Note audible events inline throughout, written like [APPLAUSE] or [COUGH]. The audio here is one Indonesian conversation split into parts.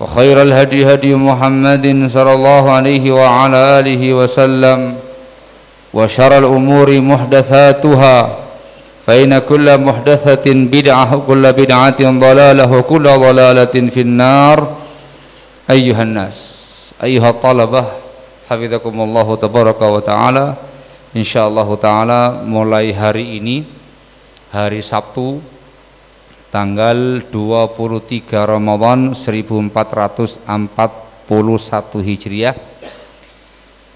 وخير الهدي هدي محمد صلى الله عليه وعلى آله وسلم وشر الأمور محدثاتها فإن كل محدثة بدعة وكل بدعة ضلالة وكل ضلالة في النار. أيها الناس أيها الطلبة حفظكم الله تبارك وتعالى. InsyaAllah ta'ala mulai hari ini Hari Sabtu Tanggal 23 Ramadan 1441 Hijriah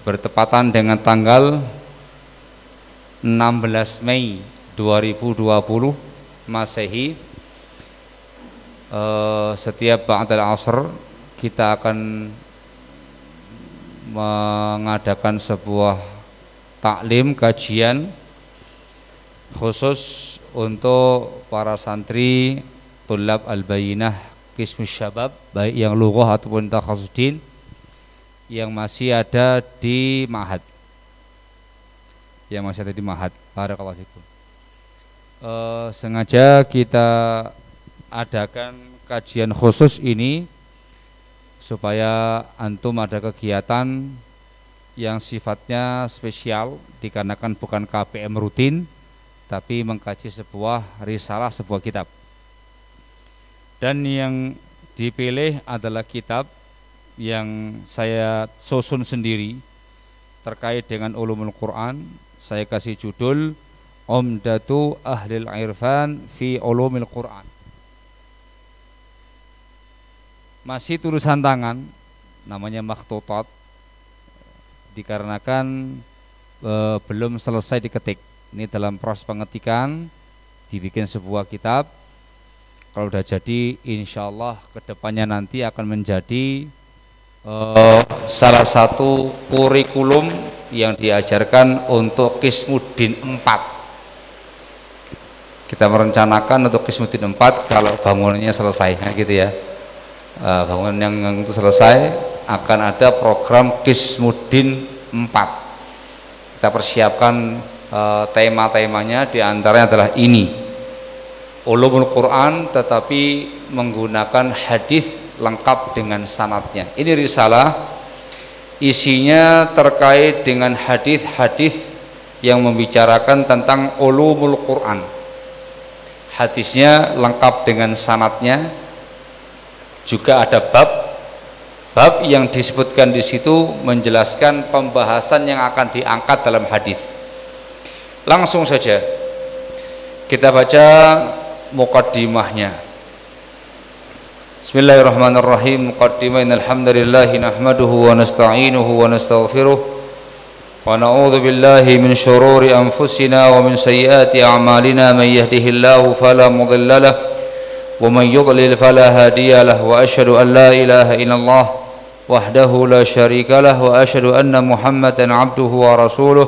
Bertepatan dengan tanggal 16 Mei 2020 Masehi uh, Setiap Ba'dal Asr Kita akan Mengadakan sebuah Taklim, kajian Khusus untuk para santri Tulab Al-Bayinah Kismus Syabab Baik yang lughah ataupun takhasudin Yang masih ada di Mahat Yang masih ada di Mahat Barakallahu fikum. Uh, sengaja kita adakan kajian khusus ini supaya antum ada kegiatan yang sifatnya spesial dikarenakan bukan KPM rutin tapi mengkaji sebuah risalah sebuah kitab dan yang dipilih adalah kitab yang saya susun sendiri terkait dengan ulumul Quran saya kasih judul Umdatu Ahlil Irfan fi Ulumil Quran. Masih tulisan tangan namanya makhtutat dikarenakan e, belum selesai diketik. Ini dalam proses pengetikan dibikin sebuah kitab. Kalau sudah jadi insya Allah ke depannya nanti akan menjadi e, salah satu kurikulum yang diajarkan untuk Kismuddin 4 kita merencanakan untuk Kismuddin 4 kalau bangunannya selesai nah gitu ya. Uh, bangunan yang itu selesai akan ada program Kismuddin 4 kita persiapkan uh, tema-temanya di antaranya adalah ini. Ulumul Quran tetapi menggunakan hadis lengkap dengan sanatnya. Ini risalah isinya terkait dengan hadis-hadis yang membicarakan tentang ulumul Quran. Hadisnya lengkap dengan sanatnya. Juga ada bab. Bab yang disebutkan di situ menjelaskan pembahasan yang akan diangkat dalam hadis Langsung saja. Kita baca muqaddimahnya. Bismillahirrahmanirrahim. Muqaddimah. Innal hamdalillah nahmaduhu wa nasta'inuhu wa nastaghfiruh. Wa na'udzu billahi min shururi anfusina wa min sayyiati a'malina. Man yahdihillahu fala mudilla lahu ومن يضلل فلا هادي له وأشهد أن لا إله إلا الله وحده لا شريك له وأشهد أن محمدا عبده ورسوله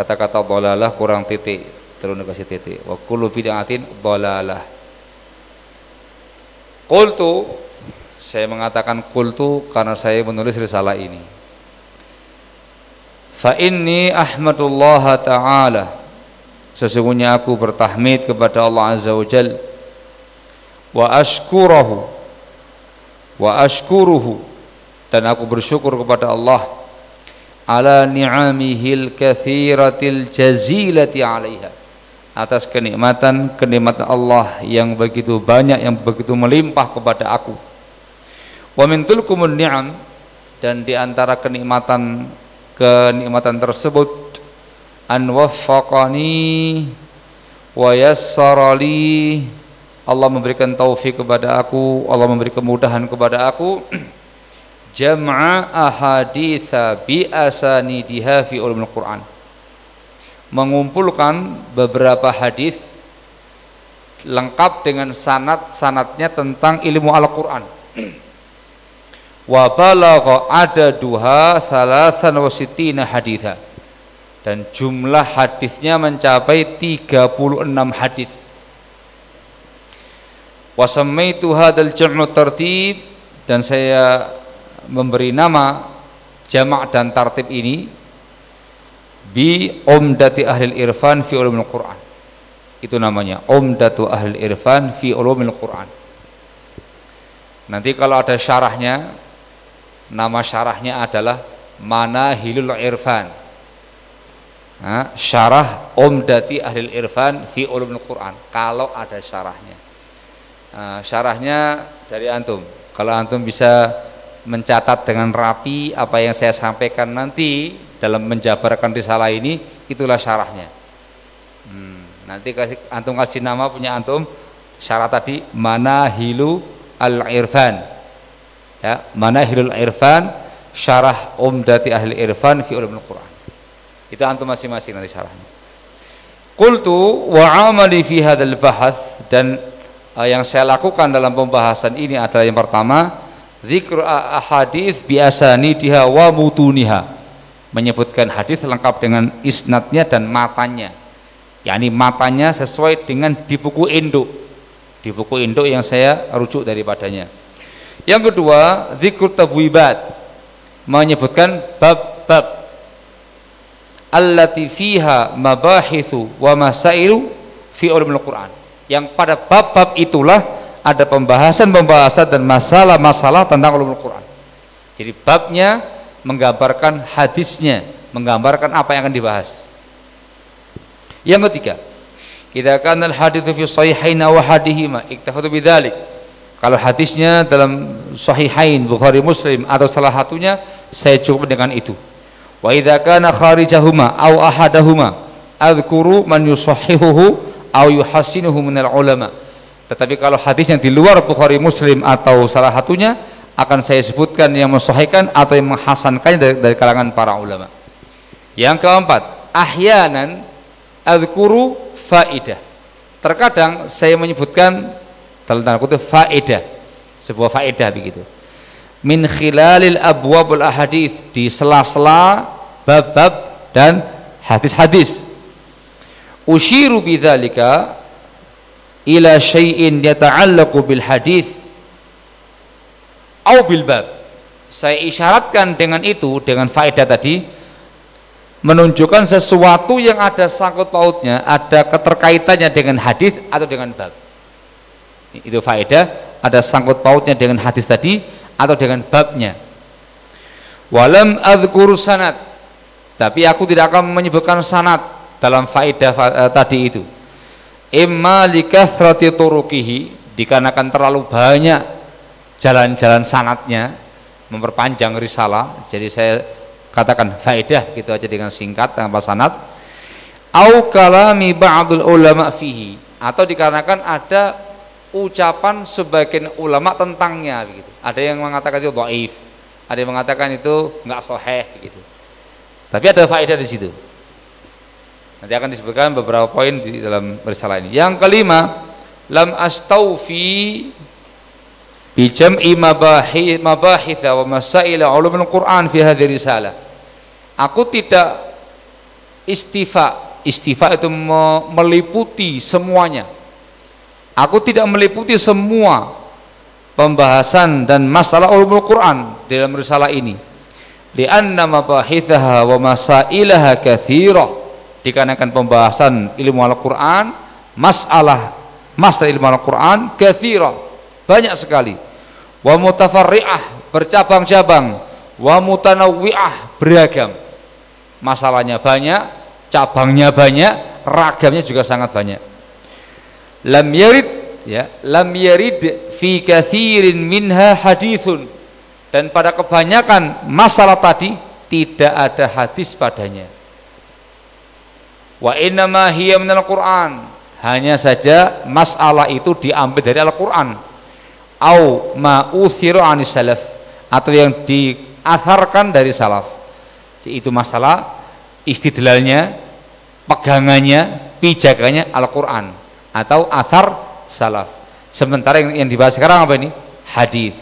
Kata-kata dolalah kurang titik. Terus kasih titik. Wa kullu bid'atin dolalah Qultu saya mengatakan qultu karena saya menulis risalah ini. Fa inni ahmadullah taala. Sesungguhnya aku bertahmid kepada Allah azza wa jal. Wa ashkurahu. Wa ashkuruhu. Dan aku bersyukur kepada Allah ala ni'amihil kathiratil jazilati alaiha atas kenikmatan kenikmatan Allah yang begitu banyak yang begitu melimpah kepada aku. Wa min tulkumun ni'am dan di antara kenikmatan kenikmatan tersebut an waffaqani wa yassarali Allah memberikan taufik kepada aku, Allah memberi kemudahan kepada aku [CLEARS THROAT] jam'a ahaditha bi asanidiha fi ulumul Quran mengumpulkan beberapa hadis lengkap dengan sanat-sanatnya tentang ilmu Al-Qur'an. Wa ada duha salasan wasitina haditha. Dan jumlah hadisnya mencapai 36 hadis. Wa sammaitu hadzal jam'u tertib dan saya memberi nama jamak dan tartib ini bi umdati ahli irfan fi ulumil Quran. Itu namanya umdatu ahli irfan fi ulumil Quran. Nanti kalau ada syarahnya nama syarahnya adalah Manahilul Irfan. Nah, syarah umdati ahli irfan fi ulumil Quran kalau ada syarahnya. Nah, syarahnya dari antum. Kalau antum bisa mencatat dengan rapi apa yang saya sampaikan nanti dalam menjabarkan risalah ini itulah syarahnya. Hmm, nanti kasih antum kasih nama punya antum syarat tadi mana hilu al irfan ya mana hilul irfan syarah umdati ahli irfan fi ulumul quran. Itu antum masing-masing nanti syarahnya. Qultu wa amali fi hadzal bahath dan uh, yang saya lakukan dalam pembahasan ini adalah yang pertama zikr ahadits biasanidiha wa mutuniha. Menyebutkan hadis lengkap dengan isnadnya dan matanya. Yakni matanya sesuai dengan di buku induk. Di buku induk yang saya rujuk daripadanya. Yang kedua zikr tabwibat. Menyebutkan bab-bab. Allati fiha mabahithu wa masailu fi ulumul Quran. Yang pada bab-bab itulah ada pembahasan-pembahasan dan masalah-masalah tentang ulumul Quran jadi babnya menggambarkan hadisnya, menggambarkan apa yang akan dibahas. Yang ketiga, idza kana al-haditsu fi sahihain aw hadihima iktafatu bidzalik. Kalau hadisnya dalam sahihain Bukhari Muslim atau salah satunya saya cukup dengan itu. Wa idza kana kharijahuma aw ahadahuma adzkuru man yusahhihuhu aw yuhassinuhu minal ulama. Tetapi kalau hadis yang di luar Bukhari Muslim atau salah satunya akan saya sebutkan yang mensahihkan atau yang menghasankannya dari, dari kalangan para ulama. Yang keempat, ahyanan adzkuru faidah. Terkadang saya menyebutkan dalam tanda kutip faidah, sebuah faidah begitu. Min khilalil abwabul ahadits di sela-sela bab-bab dan hadis-hadis. Ushiru bidzalika ila syai'in yata'allaqu bil hadis au bil bab. Saya isyaratkan dengan itu dengan faedah tadi menunjukkan sesuatu yang ada sangkut pautnya, ada keterkaitannya dengan hadis atau dengan bab. Itu faedah ada sangkut pautnya dengan hadis tadi atau dengan babnya. Walam adzkuru sanad. Tapi aku tidak akan menyebutkan sanad dalam faedah uh, tadi itu. Imma likathrati turukihi dikarenakan terlalu banyak jalan-jalan sanatnya memperpanjang risalah jadi saya katakan faedah gitu aja dengan singkat tanpa sanat au kalami ba'dul ulama fihi atau dikarenakan ada ucapan sebagian ulama tentangnya begitu. Ada yang mengatakan itu dhaif, ada yang mengatakan itu enggak sahih gitu. Tapi ada faedah di situ. Nanti akan disebutkan beberapa poin di dalam risalah ini. Yang kelima, lam astaufi bi jam'i mabahi mabahith wa masail ulumul Quran fi hadhihi risalah. Aku tidak istifa. Istifa itu meliputi semuanya Aku tidak meliputi semua pembahasan dan masalah ulumul Quran dalam risalah ini. Lianna mabahithaha wa masailaha kathira. Dikarenakan pembahasan ilmu Al-Quran, masalah masalah ilmu Al-Quran kathira. Banyak sekali. Wa mutafarri'ah, bercabang-cabang. Wa mutanawwi'ah, beragam. Masalahnya banyak, cabangnya banyak, ragamnya juga sangat banyak lam yarid ya lam yarid fi kathirin minha hadithun dan pada kebanyakan masalah tadi tidak ada hadis padanya wa innama hiya minal Qur'an hanya saja masalah itu diambil dari Al-Qur'an au ma uthiru anis salaf atau yang diatharkan dari salaf itu masalah istidlalnya pegangannya pijakannya Al-Qur'an atau athar salaf. Sementara yang, yang dibahas sekarang apa ini? Hadis.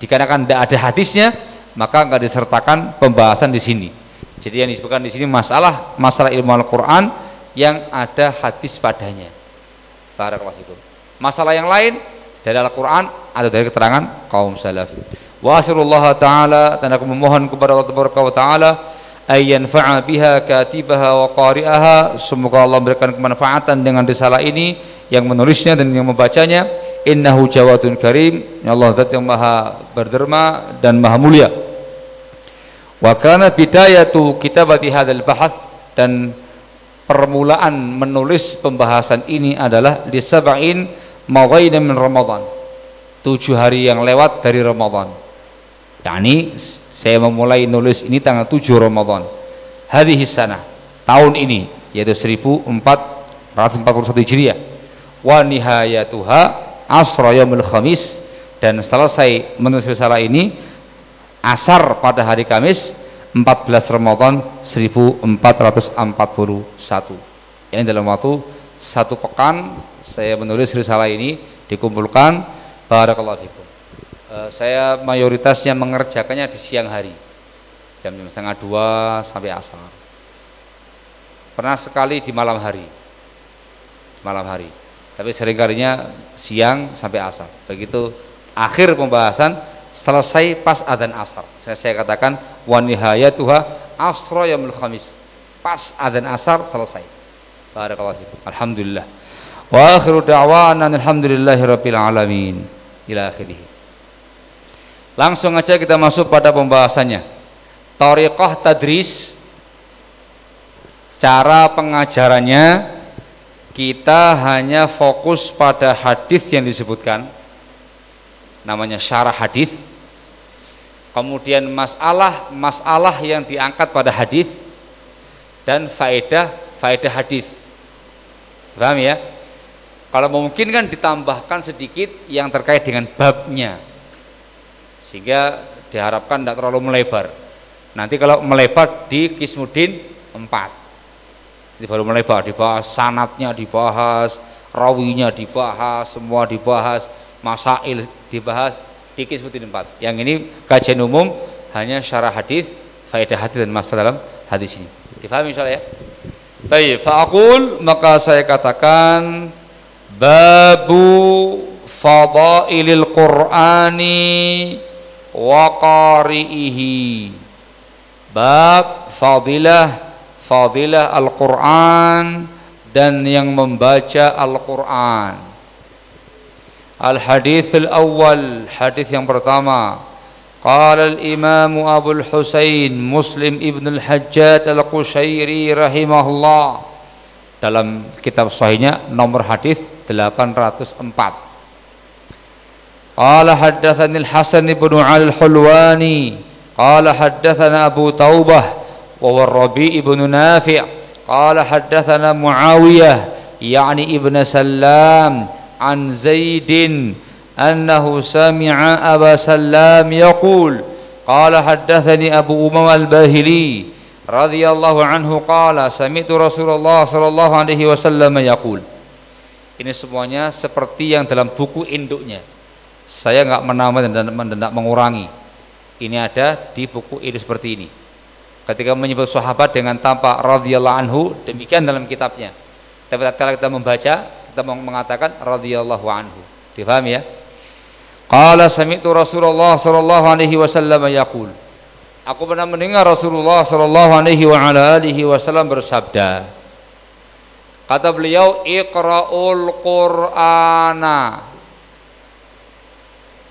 Dikarenakan tidak ada hadisnya, maka enggak disertakan pembahasan di sini. Jadi yang disebutkan di sini masalah masalah ilmu Al-Qur'an yang ada hadis padanya. Barakallahu fikum. Masalah yang lain dari Al-Qur'an atau dari keterangan kaum salaf. Wa taala dan aku memohon kepada Allah taala ayyan fa'a biha katibaha wa qari'aha semoga Allah memberikan kemanfaatan dengan risalah ini yang menulisnya dan yang membacanya innahu jawadun karim ya Allah zat yang maha berderma dan maha mulia wa kana bidayatu kitabati hadzal bahath dan permulaan menulis pembahasan ini adalah di sab'in mawaina min Ramadan. Tujuh hari yang lewat dari Ramadan. Yakni saya memulai nulis ini tanggal 7 Ramadan. Hadhihi sanah tahun ini yaitu 1441 Hijriah. Wa nihayatuha asra yaumul khamis. Dan selesai menulis risalah ini asar pada hari Kamis 14 Ramadan 1441 yang dalam waktu satu pekan saya menulis risalah ini dikumpulkan. Barakallahu fikum. Eh, saya mayoritasnya mengerjakannya di siang hari. Jam jam setengah dua sampai asar. Pernah sekali di malam hari. Di malam hari. Tapi seringkalinya siang sampai asar. Begitu akhir pembahasan selesai pas adzan asar. Saya, saya katakan wanihayatuha asra yamul khamis. Pas adzan asar selesai. Barakallahu fikum. Alhamdulillah. Wa akhiru da'wana alhamdulillahi rabbil alamin. Ila akhirih. Langsung aja kita masuk pada pembahasannya. Tariqah tadris cara pengajarannya kita hanya fokus pada hadis yang disebutkan namanya syarah hadis. Kemudian masalah masalah yang diangkat pada hadis dan faedah faedah hadis. Paham ya? Kalau mungkin kan ditambahkan sedikit yang terkait dengan babnya. Sehingga diharapkan tidak terlalu melebar. Nanti kalau melebar di Kismudin 4 ini baru melebar dibahas sanatnya dibahas rawinya dibahas semua dibahas masail dibahas di Kismudin 4 yang ini kajian umum hanya syarah hadis faedah hadis dan masalah dalam hadis ini. Difahami misalnya ya? Baik, fa'akul maka saya katakan babu fadailil qur'ani wa qari'ihi. Bab fadilah fadilah Al-Qur'an dan yang membaca Al-Qur'an Al-hadis al-awwal, hadis yang pertama. Qala Imam Abu al-Husain Muslim Ibn al-Hajjaj al-Qushairi rahimahullah dalam kitab sahihnya nomor hadis 804. Qala haddatsani al-Hasan ibn al-Hulwani qala haddatsana Abu Taubah wa Rabi' Nafi' qala haddatsana Muawiyah yani ibn an Zaidin annahu sami'a Aba Sallam yaqul qala haddathani Abu Umam al-Bahili radhiyallahu anhu qala sami'tu Rasulullah sallallahu alaihi wasallam yaqul Ini semuanya seperti yang dalam buku induknya. Saya enggak menambah dan tidak mengurangi. Ini ada di buku induk seperti ini. Ketika menyebut sahabat dengan tampak radhiyallahu anhu, demikian dalam kitabnya. Tapi kalau kita membaca kita mengatakan radhiyallahu anhu. Difahami ya? Qala sami'tu Rasulullah sallallahu alaihi wasallam yaqul. Aku pernah mendengar Rasulullah sallallahu alaihi wa ala alihi wasallam bersabda Kata beliau iqra'ul qur'ana.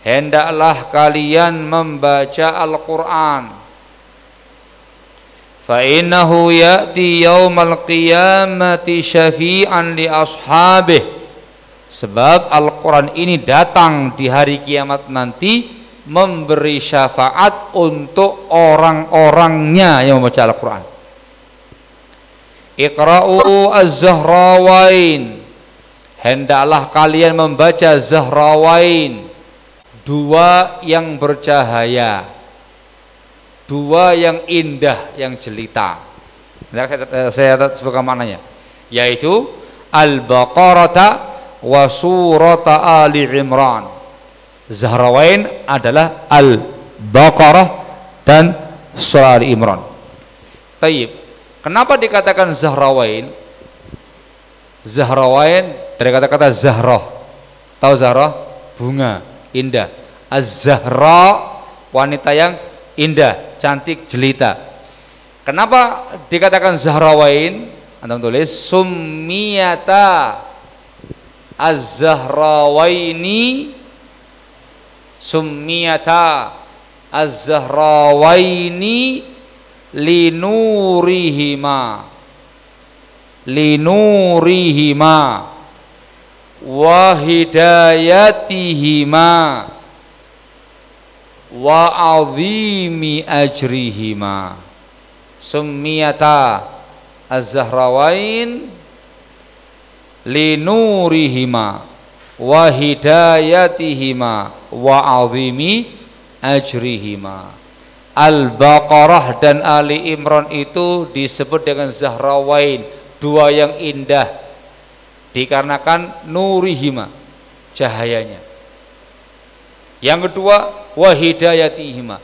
Hendaklah kalian membaca Al-Qur'an Ya'ti yaumal qiyamati syafi'an li ashabihi Sebab Al-Quran ini datang di hari kiamat nanti memberi syafaat untuk orang-orangnya yang membaca Al-Quran. Iqra'u az-Zahrawain. Hendaklah kalian membaca Zahrawain. Dua yang bercahaya. Dua yang indah, yang jelita. Saya, saya sebutkan maknanya. Yaitu Al-Baqarah wa surata Ali Imran. Zahrawain adalah Al-Baqarah dan surah Ali Imran. Tayyib. Kenapa dikatakan Zahrawain? Zahrawain dari kata-kata Zahrah. Tahu Zahrah? Bunga, indah. Az-Zahra wanita yang indah, cantik, jelita. Kenapa dikatakan Zahrawain? Anda tulis summiyata Az-Zahrawaini summiyata Az-Zahrawaini linurihima linurihima wa hidayatihima wa azimi ajrihima. Summiyata Az-Zahrawain linurihima wa hidayatihima wa azimi ajrihima. Al-Baqarah dan Ali Imran itu disebut dengan Zahrawain dua yang indah dikarenakan nurihima cahayanya yang kedua wa hidayatihima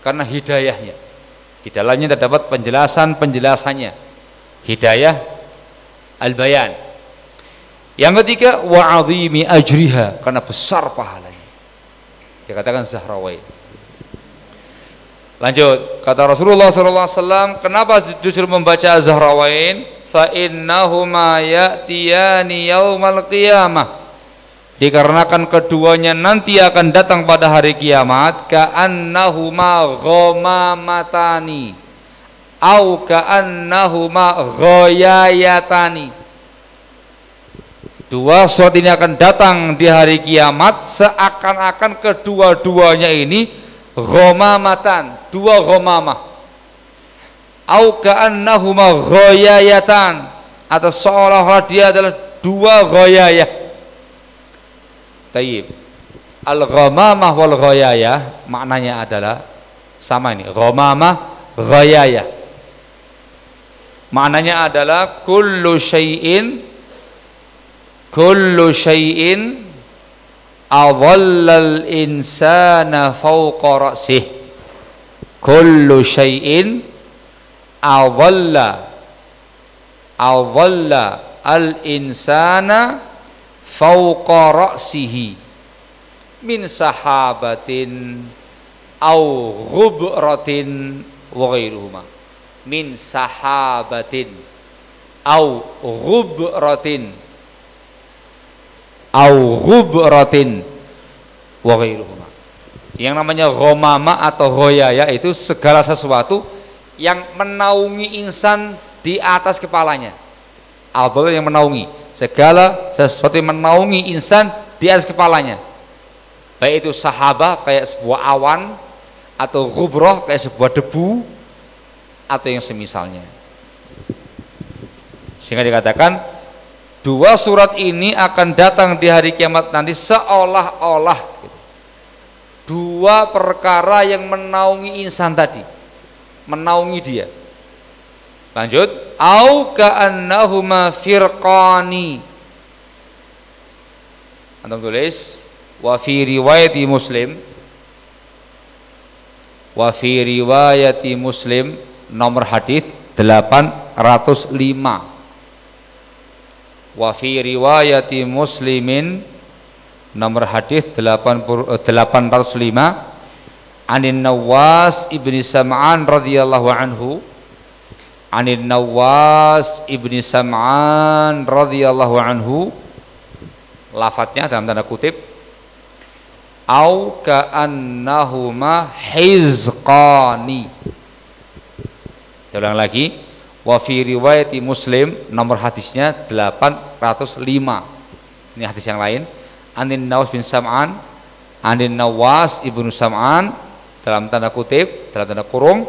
karena hidayahnya di dalamnya terdapat penjelasan-penjelasannya hidayah al-bayan yang ketiga wa azimi ajriha karena besar pahalanya. Dikatakan Zahrawain. Lanjut, kata Rasulullah SAW, kenapa justru membaca Zahrawain? Fa innahuma ya'tiyani yaumal qiyamah. Dikarenakan keduanya nanti akan datang pada hari kiamat ka'annahuma ghamamatani au ka'annahuma ghayayatani Dua surat ini akan datang di hari kiamat seakan-akan kedua-duanya ini ghamamatan, dua ghamamah. Au ka'annahuma ghayayatan atau seolah-olah dia adalah dua ghayayah. Tayyib. Al-ghamamah wal ghayayah maknanya adalah sama ini, ghamamah ghayayah. Maknanya adalah kullu syai'in kullu syai'in adhallal insana fawqa ra'sih kullu syai'in adhalla adhalla al insana fawqa ra'sihi min sahabatin au ghubratin wa ghairuhuma min sahabatin au ghubratin au ghubratin wa ghairuhuma. Yang namanya ghamama atau ghoyaya itu segala sesuatu yang menaungi insan di atas kepalanya. Abel yang menaungi segala sesuatu yang menaungi insan di atas kepalanya. Baik itu sahabah kayak sebuah awan atau gubroh kayak sebuah debu atau yang semisalnya. Sehingga dikatakan dua surat ini akan datang di hari kiamat nanti seolah-olah gitu. dua perkara yang menaungi insan tadi menaungi dia lanjut. Au ka'annahuma firqani. Antum tulis wa fi riwayati muslim. Wa fi riwayati muslim nomor hadis 805 wa fi riwayati muslimin nomor hadis 805 eh, anin Nawas ibni Sam'an radhiyallahu anhu anin Nawas ibni Sam'an radhiyallahu anhu. Lafadznya dalam tanda kutip au ka'annahuma hizqani. Saya ulang lagi wa fi riwayati Muslim nomor hadisnya 805 ini hadis yang lain. Anin Nawas bin Sam'an Anin Nawas ibnu Sam'an dalam tanda kutip dalam tanda kurung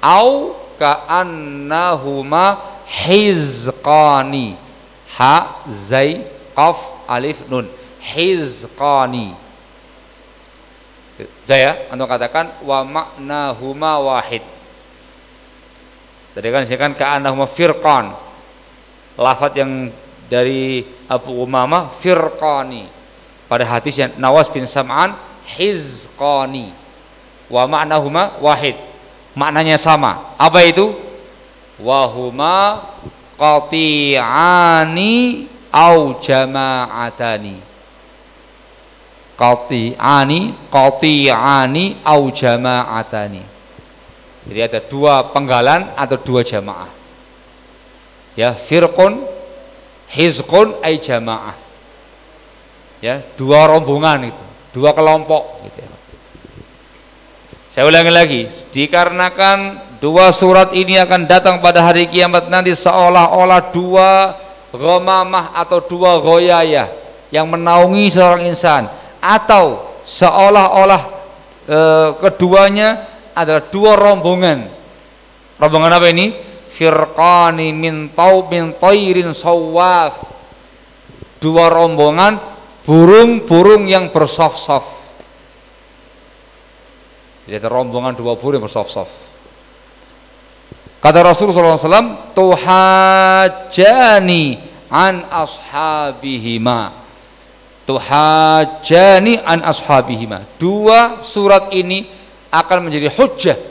au ka'annahuma hizqani ha zai qaf alif nun hizqani Jaya, untuk katakan wa maknahuma wahid Tadi kan saya kan ka'annahuma firqan. Lafat yang dari Abu Umama firqani. Pada hadis yang Nawas bin Sam'an hizqani. Wa ma'nahuma wahid. Maknanya sama. Apa itu? Wahuma qati'ani au jama'atani. Qati'ani, qati'ani au jama'atani jadi ada dua penggalan atau dua jamaah. Ya, firqun hizqun ay jamaah. Ya, dua rombongan itu, dua kelompok gitu ya. Saya ulangi lagi, dikarenakan dua surat ini akan datang pada hari kiamat nanti seolah-olah dua ghamamah atau dua goyayah yang menaungi seorang insan atau seolah-olah e, keduanya adalah dua rombongan. Rombongan apa ini? Firqani min tau min tairin sawaf. Dua rombongan burung-burung yang bersof-sof. Jadi ada rombongan dua burung yang bersof-sof. Kata Rasulullah SAW, tuhajani an ashabihima. Tuhajani an ashabihima. Dua surat ini akan menjadi hujah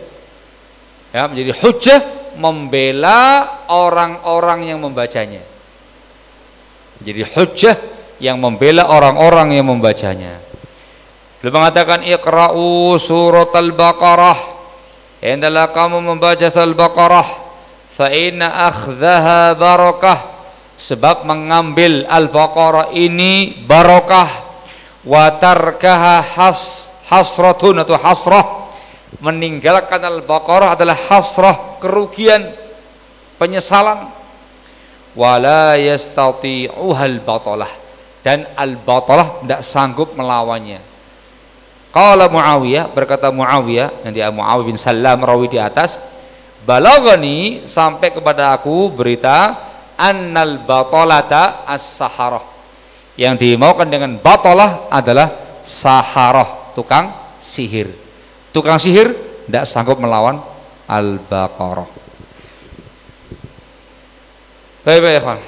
ya menjadi hujah membela orang-orang yang membacanya jadi hujah yang membela orang-orang yang membacanya beliau mengatakan iqra'u surat al-baqarah hendaklah kamu membaca al-baqarah fa inna akhdaha barakah sebab mengambil al-baqarah ini barakah wa tarkaha has hasratun atau hasrah. Meninggalkan Al-Baqarah adalah hasrah, kerugian, penyesalan. Wala yastati'uha al-batalah. Dan al-batalah tidak sanggup melawannya. Qala Muawiyah berkata Muawiyah yang dia Muawiyah bin Salam rawi di atas, balagani sampai kepada aku berita annal batalata as-saharah. Yang dimaukan dengan batalah adalah saharah, tukang sihir tukang sihir tidak sanggup melawan Al-Baqarah. Baik, baik, kawan.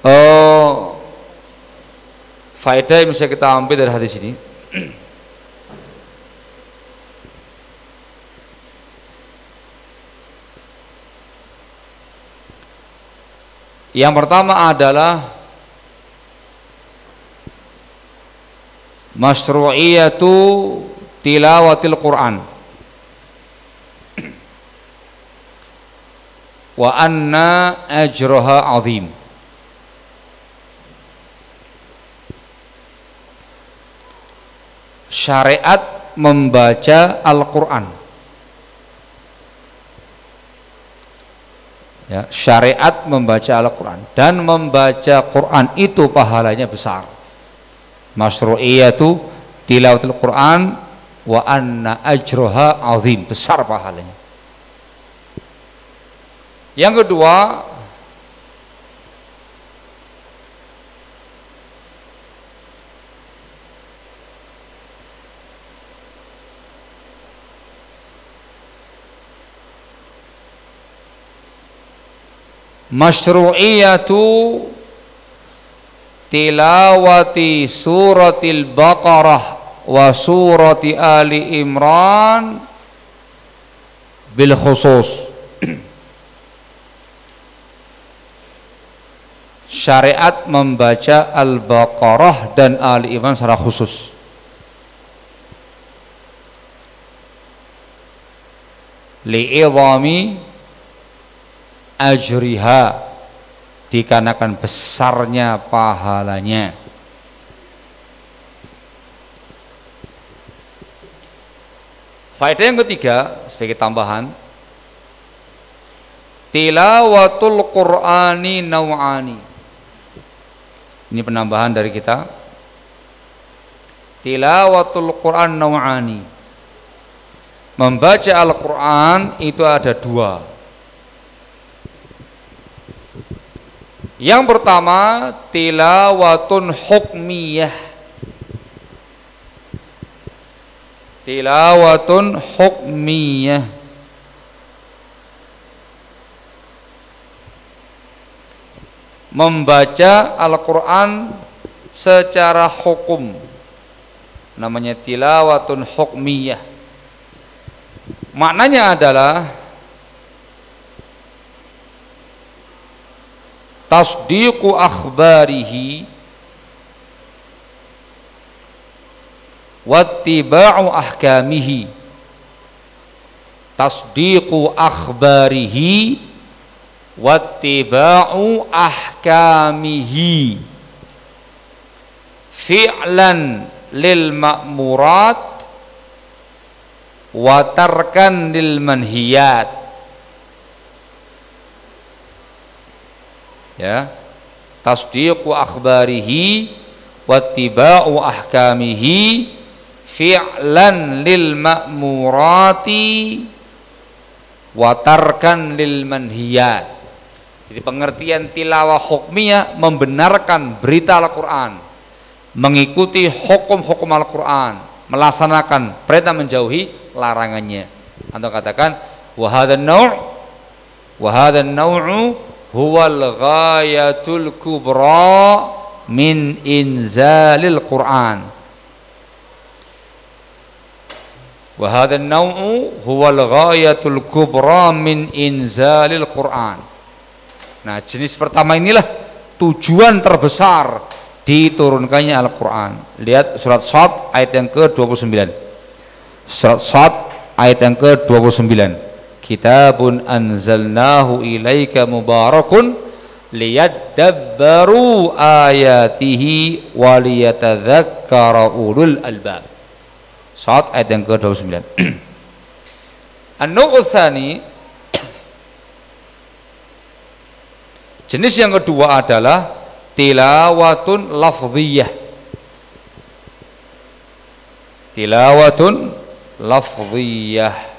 Oh, faedah yang bisa kita ambil dari hadis ini. [CLEARS THROAT] Yang pertama adalah masyru'iyatu tilawatil Quran. [CLEARS THROAT] Wa anna ajraha azim syariat membaca Al-Quran. Ya, syariat membaca Al-Quran dan membaca Quran itu pahalanya besar. Masru'iyatu tilawatul Quran wa anna ajroha azim besar pahalanya. Yang kedua masyru'iyatu tilawati suratil baqarah wa surati ali imran bil khusus. Syariat membaca Al-Baqarah dan Ali Imran secara khusus. Li'idhami ajriha dikarenakan besarnya pahalanya. Faedah yang ketiga sebagai tambahan Tilawatul Qur'ani naw'ani. Ini penambahan dari kita. Tilawatul Qur'an naw'ani. Membaca Al-Quran itu ada dua Yang pertama Tilawatun hukmiyah. Tilawatun hukmiyah. Membaca Al-Quran secara hukum. Namanya tilawatun hukmiyah. Maknanya adalah tasdiqu akhbarihi wattiba'u ahkamihi. Tasdiqu akhbarihi wattiba'u ahkamihi. Fi'lan lil ma'murat wa tarkan lil manhiyat ya. Tasdiqu akhbarihi wattiba'u ahkamihi fi'lan lil ma'murati watarkan lil manhiyat. Jadi pengertian tilawah hukmiyah membenarkan berita Al-Quran mengikuti hukum-hukum Al-Quran melaksanakan perintah menjauhi larangannya. Atau katakan wahadan naw' wahadan naw'u huwal ghayatul kubra min inzalil Quran. Wa hadha an-naw'u huwa al-ghayatul kubra min inzalil Quran. Nah jenis pertama inilah tujuan terbesar diturunkannya Al-Quran. Lihat surat Sad ayat yang ke-29. Surat Sad ayat yang ke-29 kitabun anzalnahu ilaika mubarakun liyadabbaru ayatihi waliyatadhakkara ulul albab Saat ayat yang ke-29. [CLEARS THROAT] An-Nu'u Jenis yang kedua adalah tilawatun lafziyah. Tilawatun lafziyah.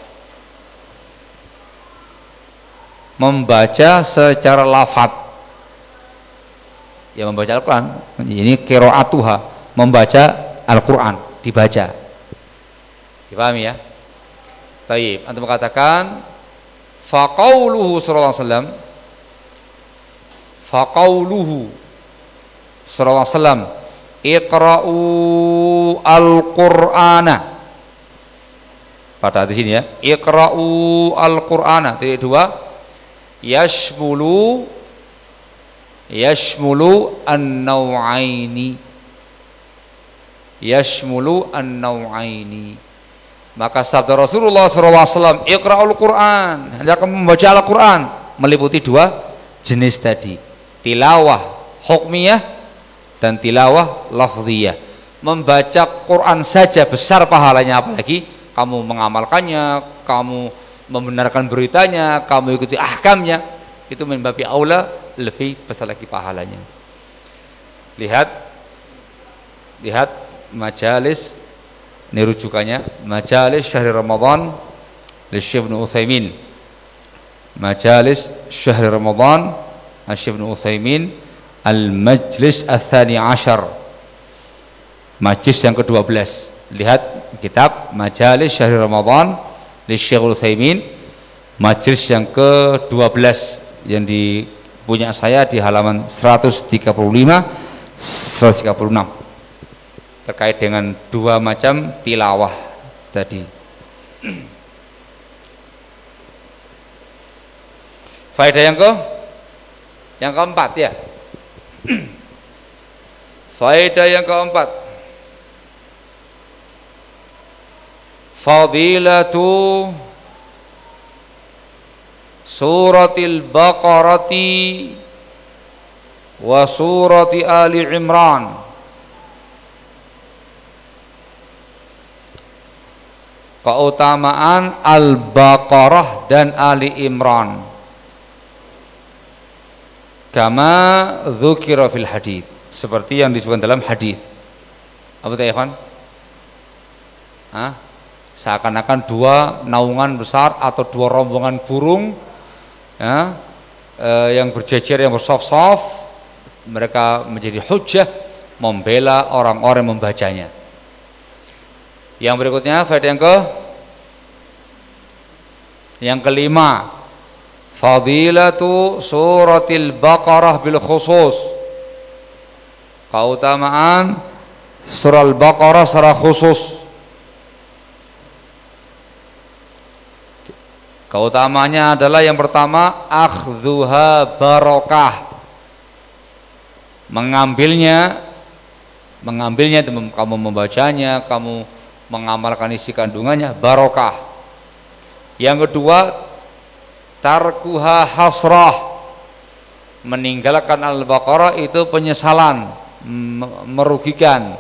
Membaca secara lafat. Ya membaca Al-Quran. Ini kiro'atuha. Membaca Al-Quran. Dibaca Dipahami ya? Taib. Antum mengatakan faqauluhu sallallahu alaihi wasallam faqauluhu sallallahu alaihi wasallam al-qur'ana pada di sini ya iqra'u al-qur'ana titik dua yashmulu yashmulu an-naw'aini. Yashmulu an-naw'aini. Maka sabda Rasulullah SAW, Iqra'ul Quran, hendaknya membaca Al-Quran, meliputi dua jenis tadi, tilawah hukmiyah dan tilawah lafziyah. Membaca Quran saja besar pahalanya, apalagi kamu mengamalkannya, kamu membenarkan beritanya, kamu ikuti ahkamnya, itu membabi aula lebih besar lagi pahalanya. Lihat, lihat majalis ini Majalis Syahri Ramadan Syekh Ibn Uthaymin Majalis Syahri Ramadan Syekh Ibn Uthaymin Al-Majlis Al-Thani Ashar. Majlis yang ke-12 Lihat kitab Majalis Syahri Ramadan Syekh Uthaymin Majlis yang ke-12 yang di punya saya di halaman 135 136 terkait dengan dua macam tilawah tadi. Faedah yang ke? Yang keempat ya. [CLEARS THROAT] Faedah yang keempat fadilatu suratil baqarati wa surati ali imran. Keutamaan al-baqarah dan ali imran. Kama dzukira fil hadis seperti yang disebutkan dalam hadis apa itu ya seakan-akan dua naungan besar atau dua rombongan burung ya, eh, yang berjejer yang bersoft-soft mereka menjadi hujah membela orang-orang membacanya. Yang berikutnya faedah yang ke yang kelima fadilatu suratil baqarah bil khusus. Keutamaan surah al-baqarah secara khusus Keutamanya adalah yang pertama akhdhuha barokah. Mengambilnya mengambilnya kamu membacanya, kamu mengamalkan isi kandungannya barokah. Yang kedua tarkuha hasrah. Meninggalkan Al-Baqarah itu penyesalan, merugikan.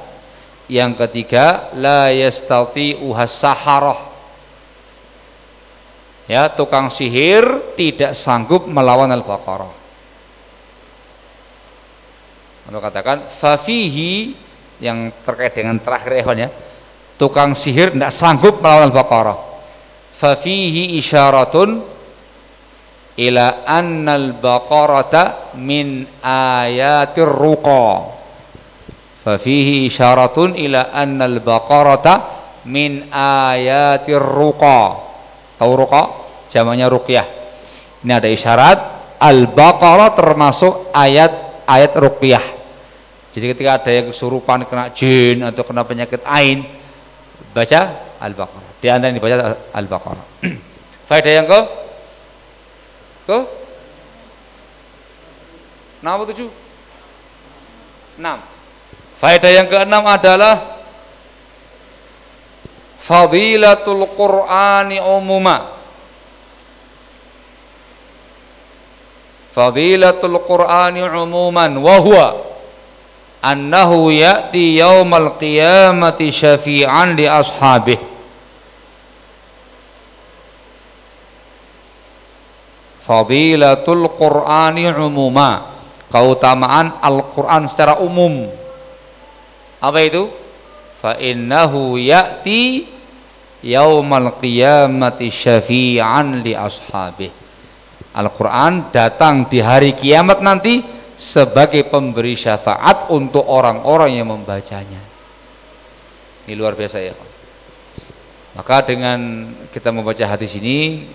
Yang ketiga la yastati saharah ya tukang sihir tidak sanggup melawan Al-Baqarah. Untuk katakan fafihi yang terkait dengan terakhir ya, tukang sihir tidak sanggup melawan Al-Baqarah. Fafihi isyaratun ila annal baqarata min ayatir ruqa. Fafihi isyaratun ila annal baqarata min ayatir ruqa. Tahu ruqa? jamaknya ruqyah. Ini ada isyarat Al-Baqarah termasuk ayat-ayat ruqyah. Jadi ketika ada yang kesurupan kena jin atau kena penyakit ain, baca Al-Baqarah. Di antara yang dibaca Al-Baqarah. [CLEARS THROAT] Faedah yang ke ke Nama tujuh enam. Faedah yang keenam adalah Fadilatul Qur'ani umumah fadilatul qur'ani umuman wa huwa annahu ya'ti yaumal qiyamati syafi'an li ashabih fadilatul qur'ani umuma keutamaan Al-Qur'an secara umum. Apa itu fa innahu ya'ti yaumal qiyamati syafi'an li ashabih Al-Quran datang di hari kiamat nanti sebagai pemberi syafaat untuk orang-orang yang membacanya. Ini luar biasa ya. Maka dengan kita membaca hadis ini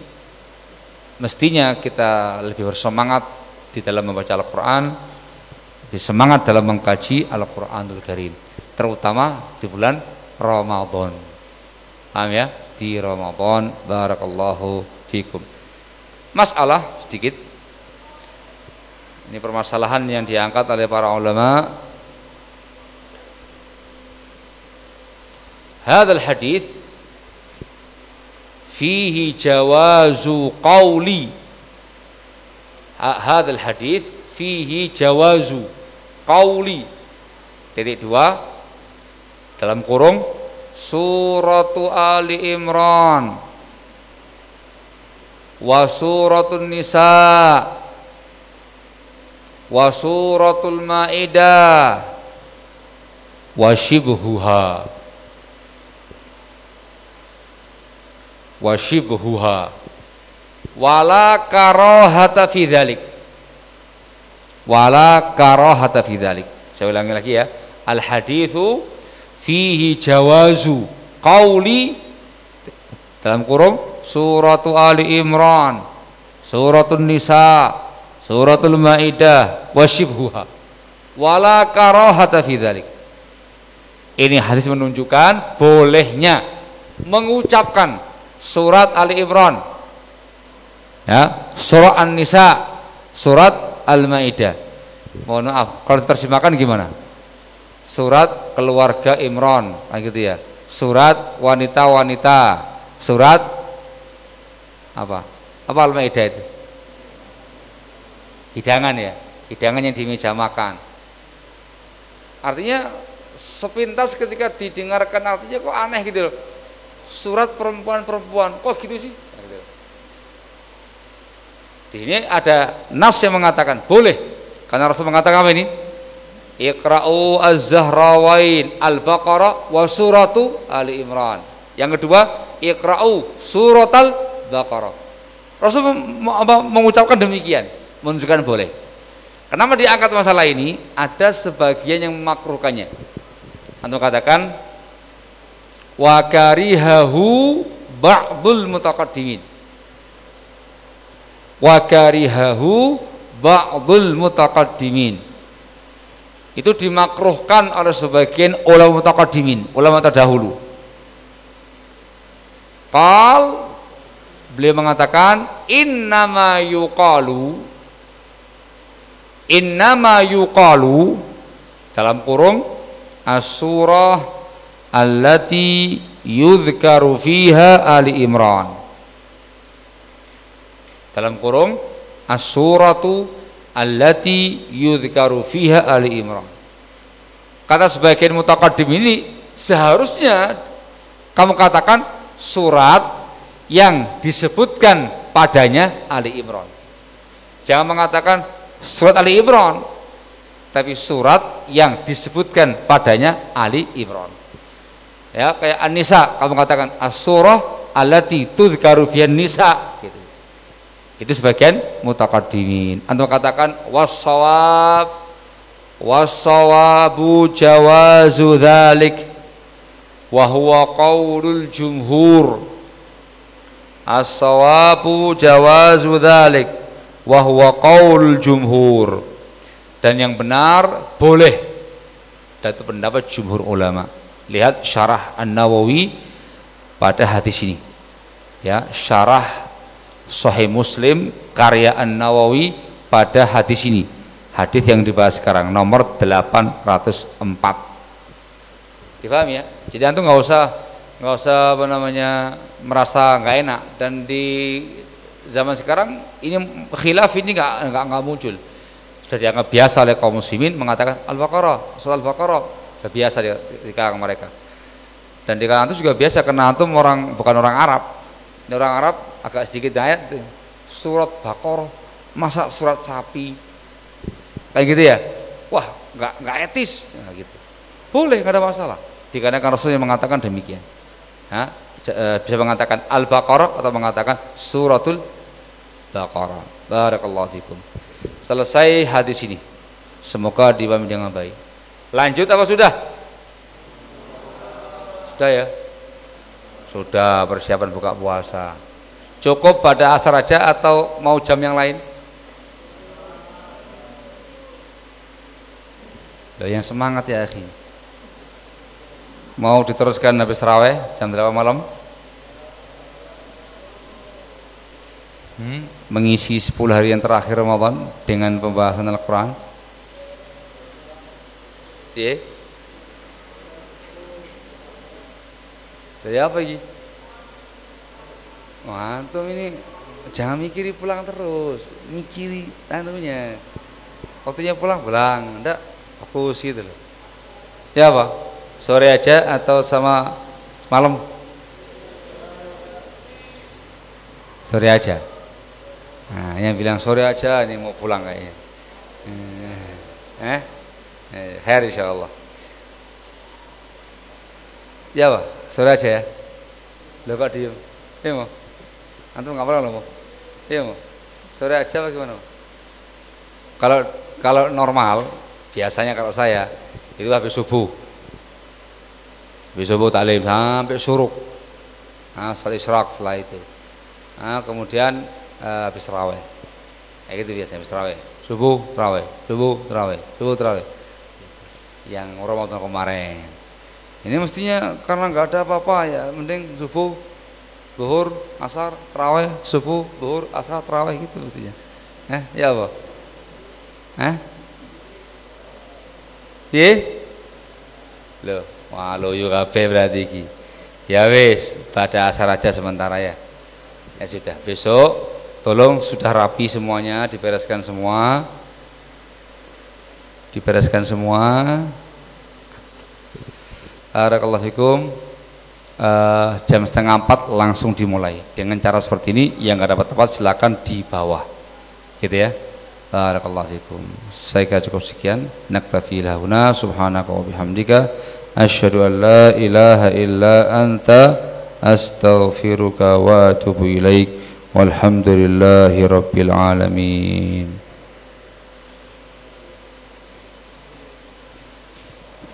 mestinya kita lebih bersemangat di dalam membaca Al-Quran, lebih semangat dalam mengkaji Al-Quranul Karim, terutama di bulan Ramadan. Paham ya? Di Ramadan, barakallahu fikum. Masalah sedikit. Ini permasalahan yang diangkat oleh para ulama. Hadal hadis fihi jawazu qawli. Hadal hadis fihi jawazu qawli. Titik dua dalam kurung suratu Ali Imran. Wa suratul nisa. Wa suratul maidah. Wa shibhuha. Wa shibhuha. Wala karahata fi wala karahata fi saya ulangi lagi ya. Al hadithu fihi jawazu qauli dalam kurung suratu Ali Imran, suratun Nisa, Suratul Maidah wasyibhuha wala karahata fi dzalik. Ini hadis menunjukkan bolehnya mengucapkan surat Ali Imran. Ya, surah An-Nisa, surat Al-Maidah. Mohon maaf, kalau terjemahkan gimana? Surat keluarga Imran, kan gitu ya. Surat wanita-wanita, surat apa? Apa Al-Maidah itu? Hidangan ya, hidangan yang di meja makan. Artinya sepintas ketika didengarkan artinya kok aneh gitu loh. Surat perempuan-perempuan, kok gitu sih? Nah, gitu. Di sini ada nas yang mengatakan boleh. Karena Rasul mengatakan apa ini? Iqra'u az-zahrawain al-baqarah wa suratu Ali Imran. Yang kedua, iqra'u surat al-baqarah. Rasul mengucapkan demikian menunjukkan boleh. Kenapa diangkat masalah ini? Ada sebagian yang memakruhkannya. Antum katakan wa karihahu ba'dul mutaqaddimin. Wa karihahu ba'dul mutaqaddimin. Itu dimakruhkan oleh sebagian ulama mutaqaddimin, ulama terdahulu. Qal beliau mengatakan innama yuqalu innama yuqalu dalam kurung as-surah allati yudhkaru fiha Ali Imran dalam kurung as-suratu allati yudhkaru fiha Ali Imran. Kata sebagian mutakaddim ini seharusnya kamu katakan surat yang disebutkan padanya Ali Imran. Jangan mengatakan surat Ali Imran tapi surat yang disebutkan padanya Ali Imran. Ya kayak An-Nisa kamu katakan as-surah allati tudhkaru fiyan nisa gitu itu sebagian mutakaddimin antum katakan was-shawab was-shawabu jawazu dzalik wa huwa qaulul jumhur. As-shawabu jawazu dzalik wa huwa qaul jumhur. Dan yang benar boleh. Dan itu pendapat jumhur ulama. Lihat syarah An-Nawawi pada hadis ini. Ya syarah Sahih Muslim karya An-Nawawi pada hadis ini. Hadis yang dibahas sekarang nomor 804 difahami ya? Jadi antum nggak usah nggak usah apa namanya merasa nggak enak. Dan di zaman sekarang ini khilaf ini nggak nggak nggak muncul. Sudah dianggap biasa oleh kaum muslimin mengatakan al-baqarah surat al-baqarah. Sudah biasa di, di kalangan mereka. Dan di kalangan itu juga biasa karena antum orang bukan orang Arab ini orang Arab agak sedikit ayat surat baqarah masa surat sapi kayak gitu ya wah nggak nggak etis nah, gitu boleh nggak ada masalah dikarenakan Rasulnya mengatakan demikian ha? bisa mengatakan al-baqarah atau mengatakan suratul Baqarah. Barakallahu fikum. Selesai hadis ini. Semoga dipahami dengan baik. Lanjut apa sudah? Sudah ya? Sudah persiapan buka puasa. Cukup pada asar aja atau mau jam yang lain? Loh, yang semangat ya akhi. Mau diteruskan habis raweh jam 8 malam? hmm, mengisi 10 hari yang terakhir Ramadan dengan pembahasan Al-Quran iya dari apa ini mantap ini jangan mikiri pulang terus mikiri tanunya waktunya pulang pulang enggak fokus gitu loh. Ya apa? Sore aja atau sama malam? Sore aja. Nah, yang bilang sore aja nih mau pulang kayaknya. Eh, eh, hari insya Allah. Ya pak, sore aja ya. Lo kok diem? Iya mau. Antum nggak lo mau? Iya mau. Sore aja bagaimana? Kalau kalau normal biasanya kalau saya itu habis subuh. Habis subuh taklim sampai suruk. Nah, salat isyraq setelah itu. Nah, kemudian uh, habis raweh kayak gitu biasanya terawih subuh terawih subuh terawih subuh terawih yang Ramadan kemarin ini mestinya karena nggak ada apa-apa ya mending subuh zuhur asar terawih subuh zuhur asar terawih gitu mestinya eh ya apa eh Piye? Loh, wah lo kabeh berarti iki. Ya wis, pada asar aja sementara ya. Ya sudah, besok tolong sudah rapi semuanya, dibereskan semua. Dibereskan semua. Barakallahu fikum. Uh, jam setengah empat langsung dimulai dengan cara seperti ini yang nggak dapat tempat silakan di bawah gitu ya Barakallahu fikum. Saya kira cukup sekian. Naktafi lahuna subhanaka wa bihamdika asyhadu an la ilaha illa anta astaghfiruka wa atubu ilaik. Walhamdulillahi rabbil alamin.